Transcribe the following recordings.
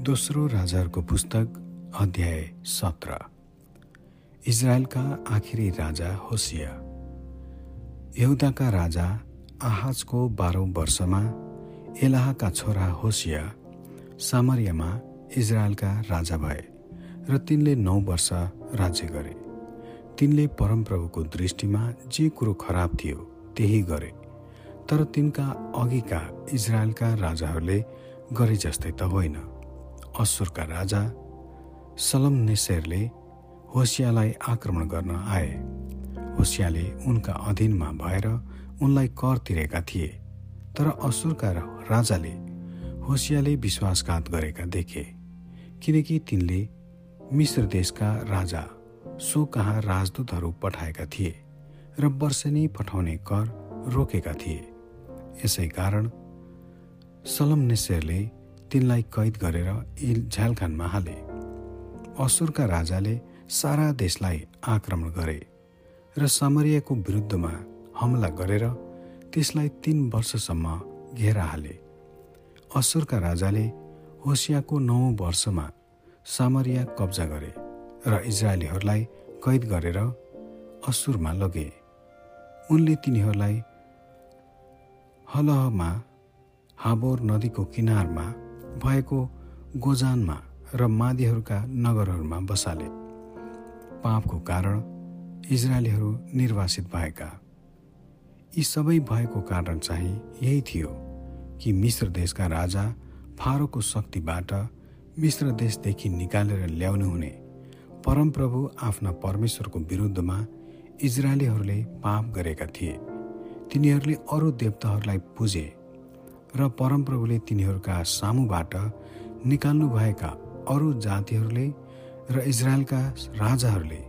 दोस्रो राजाहरूको पुस्तक अध्याय सत्र। इजरायलका आखिरी राजा होसिया। यहुदाका राजा आहाजको बाह्रौँ वर्षमा एलाहका छोरा होसिया सामरियामा इजरायलका राजा भए र तिनले नौ वर्ष राज्य गरे। तिनले परमप्रभुको दृष्टिमा जे कुरो खराब थियो त्यही गरे। तर तिनका अघिका इजरायलका राजाहरूले गरे जस्तै त होइन। असुरका राजा सलम नेसेरले होसियालाई आक्रमण गर्न आए। होसियाले उनका अधीनमा भएर उनलाई कर तिरेका थिए तर असुरका राजाले होसियाले विश्वासघात गरेका देखे किनकि तिनले मिश्र देशका राजा सो कहाँ राजदूतहरू पठाएका थिए र वर्षेनी पठाउने कर रोकेका थिए। यसै कारण सलम नेसेरले तिनलाई कैद गरेर झ्यालखानमा हाले। असुरका राजाले सारा देशलाई आक्रमण गरे र समरियाको विरुद्धमा हमला गरेर त्यसलाई तीन वर्षसम्म घेरा हाले। असुरका राजाले होसियाको नौ वर्षमा सामरिया कब्जा गरे र इजरायलीहरूलाई कैद गरेर असुरमा लगे। उनले तिनीहरूलाई हलहमा हाबोर नदीको किनारमा भएको गोजानमा र मादीहरूका नगरहरूमा बसाले। पापको कारण इजरायलीहरू निर्वासित भएका। यी सबै भएको कारण चाहिँ यही थियो कि मिश्र देशका राजा फारोको शक्तिबाट मिश्र देशदेखि निकालेर ल्याउनु हुने परमप्रभु आफ्ना परमेश्वरको विरुद्धमा इजरायलीहरूले पाप गरेका थिए। तिनीहरूले अरू देवताहरूलाई पुजे र परमप्रभुले तिनीहरूका सामुबाट निकाल्नुभएका अरू जातिहरूले र इजरायलका राजाहरूले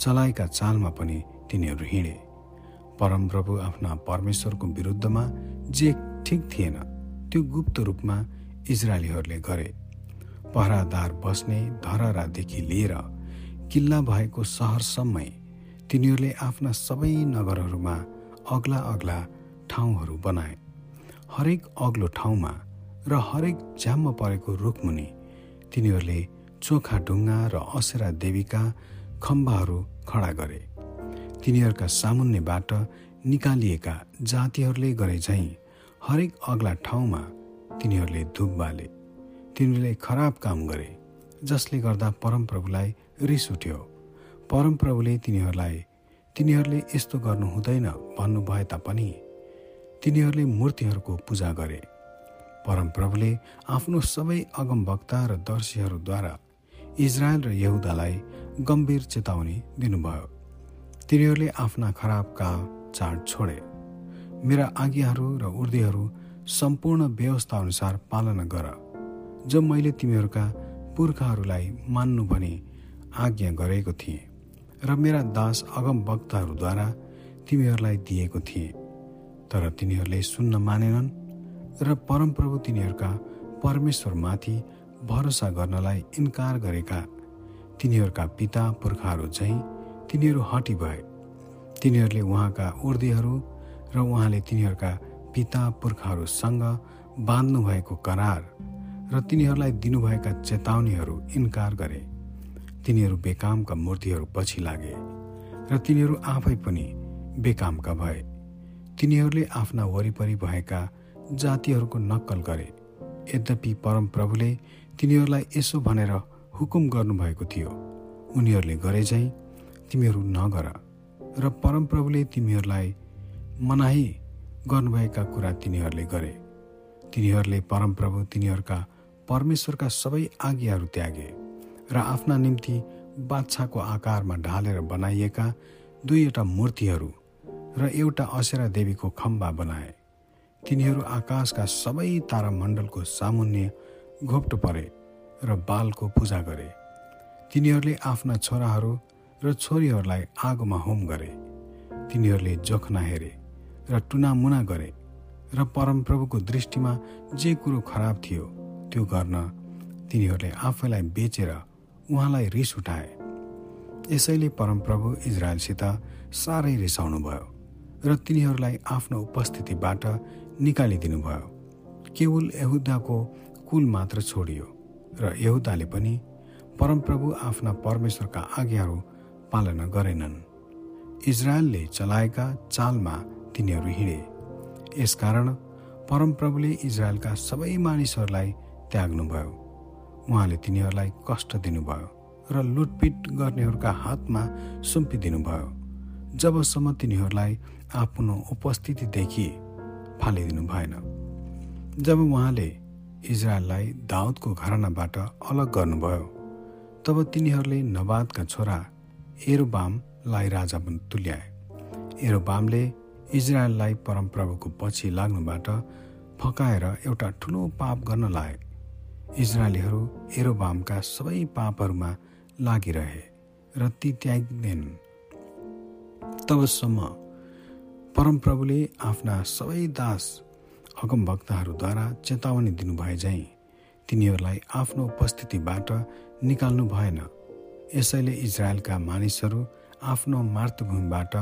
चलाएका चालमा पनि तिनीहरू हिँडे। परमप्रभु आफ्ना परमेश्वरको विरुद्धमा जे ठिक थिएन त्यो गुप्त रूपमा इजरायलीहरूले गरे। पहरादार बस्ने धरहरादेखि लिएर किल्ला भएको सहरसम्मै तिनीहरूले आफ्ना सबै नगरहरूमा अग्ला अग्ला ठाउँहरू बनाए। हरेक अग्लो ठाउँमा र हरेक झ्याम्म परेको रुखमुनि तिनीहरूले चोखा ढुङ्गा र असेरा देवीका खम्बाहरू खडा गरे। तिनीहरूका सामुन्नेबाट निकालिएका जातिहरूले गरे झैँ हरेक अग्ला ठाउँमा तिनीहरूले धुप बाले। तिनीहरूले खराब काम गरे जसले गर्दा परमप्रभुलाई रिस उठ्यो। परमप्रभुले तिनीहरूलाई तिनीहरूले यस्तो गर्नु हुँदैन भन्नुभए तापनि तिनीहरूले मूर्तिहरूको पूजा गरे। परमप्रभुले आफ्नो सबै अगमवक्ता र दर्शीहरूद्वारा इजरायल र यहुदालाई गम्भीर चेतावनी दिनुभयो। तिनीहरूले आफ्ना खराबका चाड छोडे। मेरा आज्ञाहरू र उर्दीहरू सम्पूर्ण व्यवस्था अनुसार पालना गर। जो मैले तिमीहरूका पुर्खाहरूलाई मान्नु भने आज्ञा गरेको थिएँ र मेरा दास अगम वक्ताहरूद्वारा तिमीहरूलाई दिएको थिएँ। तर तिनीहरूले सुन्न मानेनन् र परमप्रभु तिनीहरूका परमेश्वरमाथि भरोसा गर्नलाई इन्कार गरेका। तिनीहरूका पिता पुर्खाहरू चाहिँ तिनीहरू हटी भए। तिनीहरूले उहाँका उर्दीहरू र उहाँले तिनीहरूका पिता पुर्खाहरूसँग बाँध्नुभएको करार र तिनीहरूलाई दिनुभएका चेतावनीहरू इन्कार गरे। तिनीहरू बेकामका मूर्तिहरू पछि लागे र तिनीहरू आफै पनि बेकामका भए। तिनीहरूले आफ्ना वरिपरि भएका जातिहरूको नक्कल गरे। यद्यपि परमप्रभुले तिनीहरूलाई यसो भनेर हुकुम गर्नुभएको थियो। उनीहरूले गरे चाहिँ तिमीहरू नगर र परमप्रभुले तिमीहरूलाई मनाही गर्नुभएका कुरा तिनीहरूले गरे। तिनीहरूले परमप्रभु तिनीहरूका परमेश्वरका सबै आज्ञाहरू त्यागे र आफ्ना निम्ति बाछाको आकारमा ढालेर बनाइएका दुईवटा मूर्तिहरू र एउटा असेरा देवीको खम्बा बनाए। तिनीहरू आकाशका सबै तारामण्डलको सामुन्य घोप्टो परे र बालको पूजा गरे। तिनीहरूले आफ्ना छोराहरू र छोरीहरूलाई आगोमा होम गरे। तिनीहरूले जोखना हेरे र टुनामुना गरे र परमप्रभुको दृष्टिमा जे कुरो खराब थियो त्यो गर्न तिनीहरूले आफैलाई बेचेर उहाँलाई रिस उठाए। यसैले परमप्रभु इजरायलसित साह्रै रिसाउनु भयो र तिनीहरूलाई आफ्नो उपस्थितिबाट निकालिदिनु भयो केवल यहुदाको कुल मात्र छोडियो र यहुदाले पनि परमप्रभु आफ्ना परमेश्वरका आज्ञाहरू पालना गरेनन्। इजरायलले चलाएका चालमा तिनीहरू हिँडे। यसकारण परमप्रभुले इजरायलका सबै मानिसहरूलाई त्याग्नुभयो। उहाँले तिनीहरूलाई कष्ट दिनुभयो र लुटपिट गर्नेहरूका हातमा सुम्पिदिनुभयो। जबसम्म तिनीहरूलाई आफ्नो उपस्थितिदेखि फालिदिनु भएन। जब उहाँले इजरायललाई दाउदको घरानाबाट अलग गर्नुभयो तब तिनीहरूले नबादका छोरा एरोबामलाई राजा तुल्याए। एरोबामले इजरायललाई परमप्रभुको पछि लाग्नुबाट फकाएर एउटा ठुलो पाप गर्न लाए। इजरायलीहरू एरोबामका सबै पापहरूमा लागिरहे र ती त्याग्दैनन् तबसम्म परमप्रभुले आफ्ना सबै दास अगमभक्तहरूद्वारा चेतावनी दिनुभए झैँ तिनीहरूलाई आफ्नो उपस्थितिबाट निकाल्नु भएन। यसैले इजरायलका मानिसहरू आफ्नो मातृभूमिबाट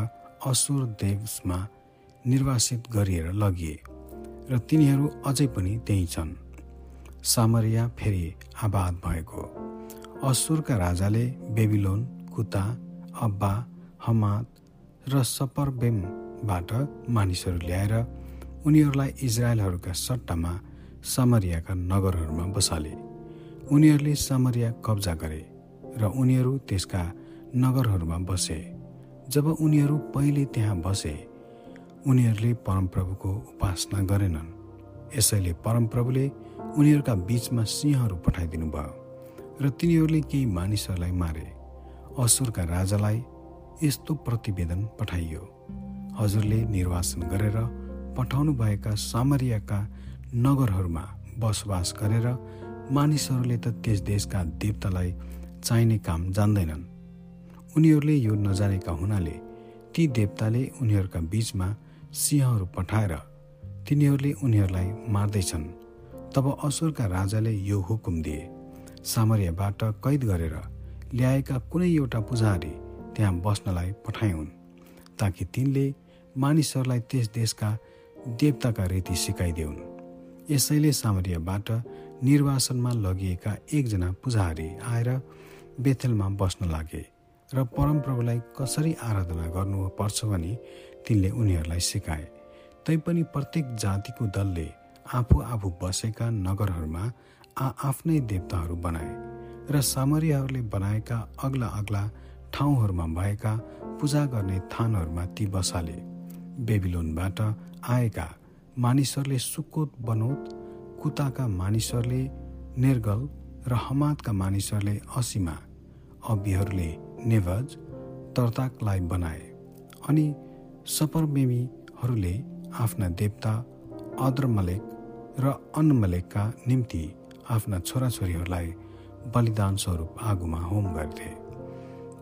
असुर देशमा निर्वासित गरिएर लगिए र तिनीहरू अझै पनि त्यही छन्। सामरिया फेरि आबाद भएको। असुरका राजाले बेबिलोन कुता अब्बा हमाद र सपरबेमबाट मानिसहरू ल्याएर उनीहरूलाई इजरायलहरूका सट्टामा सामरियाका नगरहरूमा बसाले। उनीहरूले सामरिया कब्जा गरे र उनीहरू त्यसका नगरहरूमा बसे। जब उनीहरू पहिले त्यहाँ बसे उनीहरूले परमप्रभुको उपासना गरेनन्। यसैले परमप्रभुले उनीहरूका बीचमा सिंहहरू पठाइदिनु भयो र तिनीहरूले केही मानिसहरूलाई मारे। असुरका राजालाई यस्तो प्रतिवेदन पठाइयो। हजुरले निर्वासन गरेर पठाउनुभएका सामरियाका नगरहरूमा बसोबास गरेर मानिसहरूले त त्यस देशका देवतालाई चाहिने काम जान्दैनन्। उनीहरूले यो नजानेका हुनाले ती देवताले उनीहरूका बीचमा सिंहहरू पठाएर तिनीहरूले उनीहरूलाई मार्दैछन्। तब असुरका राजाले यो हुकुम दिए। सामर्यबाट कैद गरेर ल्याएका कुनै एउटा पुजारी त्यहाँ बस्नलाई पठाइन् ताकि तिनले मानिसहरूलाई त्यस देशका देवताका रीति सिकाइदेऊन् यसैले सामर्यबाट निर्वासनमा लगिएका एकजना पुजारी आएर बेथेलमा बस्न लागे र परमप्रभुलाई कसरी आराधना गर्नुपर्छ भनी तिनले उनीहरूलाई सिकाए। तैपनि प्रत्येक जातिको दलले आफू आफू बसेका नगरहरूमा आफ्नै देवताहरू बनाए र सामरियाहरूले बनाएका अग्ला अग्ला ठाउँहरूमा भएका पूजा गर्ने थानहरूमा ती बसाले। बेबिलोनबाट आएका मानिसहरूले सुकोत बनोत कुताका मानिसहरूले निर्गल र हमादका मानिसहरूले असीमा अबीहरूले नेभज तर्ताकलाई बनाए अनि सपरमेमीहरूले आफ्ना देवता अद्रमलेक र अन्नमलेकका निम्ति आफ्ना छोराछोरीहरूलाई बलिदान स्वरूप आगोमा होम गर्थे।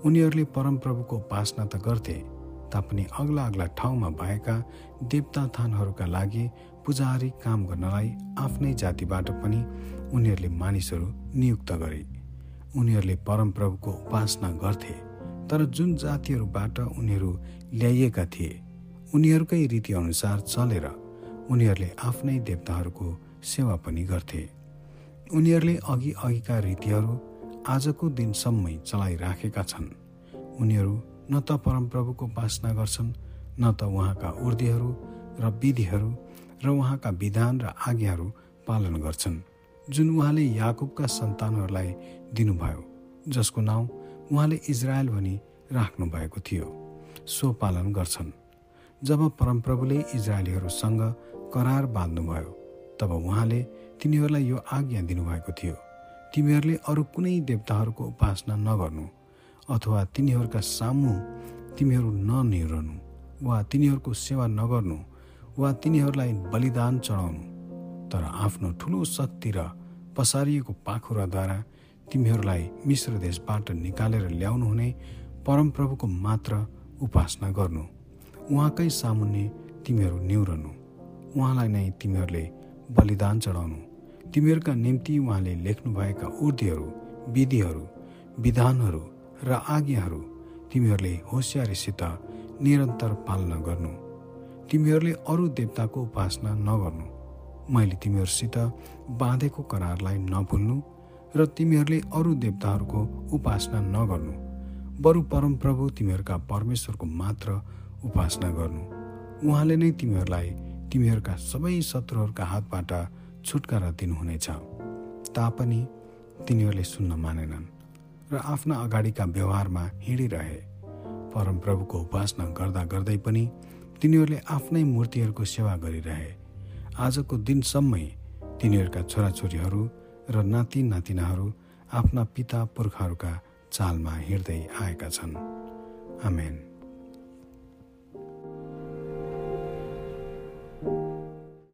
उनीहरूले परमप्रभुको उपासना त गर्थे तापनि अग्ला अग्ला ठाउँमा भएका देवता थानहरूका लागि पुजारी काम गर्नलाई आफ्नै जातिबाट पनि उनीहरूले मानिसहरू नियुक्त गरे। उनीहरूले परमप्रभुको उपासना गर्थे तर जुन जातिहरूबाट उनीहरू ल्याइएका थिए उनीहरूकै रीतिअनुसार चलेर उनीहरूले आफ्नै देवताहरूको सेवा पनि गर्थे। उनीहरूले अघि अघिका रीतिहरू आजको दिनसम्मै चलाइराखेका छन्। उनीहरू न त परमप्रभुको उपासना गर्छन् न त उहाँका उर्दीहरू र विधिहरू र उहाँका विधान र आज्ञाहरू पालन गर्छन् जुन उहाँले याकुबका सन्तानहरूलाई दिनुभयो जसको नाउँ उहाँले इजरायल भनी राख्नु भएको थियो। सो पालन गर्छन्। जब परमप्रभुले इजरायलीहरूसँग करार बाँध्नुभयो तब उहाँले तिनीहरूलाई यो आज्ञा दिनुभएको थियो। तिमीहरूले अरू कुनै देवताहरूको उपासना नगर्नु। अथवा तिनीहरूका सामु तिमीहरू ननिरनु वा तिनीहरूको सेवा नगर्नु वा तिनीहरूलाई बलिदान चढाउनु तर आफ्नो ठुलो शक्ति र पसारिएको पाखुराद्वारा तिमीहरूलाई मिश्र देशबाट निकालेर ल्याउनु हुने परमप्रभुको मात्र उपासना गर्नु। उहाँकै सामुन्ने तिमीहरू निहुरनु उहाँलाई नै तिमीहरूले बलिदान चढाउनु। तिमीहरूका निम्ति उहाँले लेख्नुभएका उर्दीहरू विधिहरू विधानहरू र आज्ञाहरू तिमीहरूले होसियारीसित निरन्तर पालना गर्नु। तिमीहरूले अरू देवताको उपासना नगर्नु। मैले तिमीहरूसित बाँधेको करारलाई नभुल्नु र तिमीहरूले अरू देवताहरूको उपासना नगर्नु। बरु परमप्रभु तिमीहरूका परमेश्वरको मात्र उपासना गर्नु। उहाँले नै तिमीहरूलाई तिमीहरूका सबै शत्रुहरूका हातबाट छुटकारा दिनुहुनेछ। तापनि तिनीहरूले सुन्न मानेनन्। र आफ्ना अगाडिका व्यवहारमा हिँडिरहे। परमप्रभुको उपासना गर्दा गर्दै पनि तिनीहरूले आफ्नै मूर्तिहरूको सेवा गरिरहे। आजको दिनसम्मै तिनीहरूका छोराछोरीहरू र नाति नातिनाहरू आफ्ना पिता पुर्खाहरूका चालमा हिँड्दै आएका छन्। आमेन।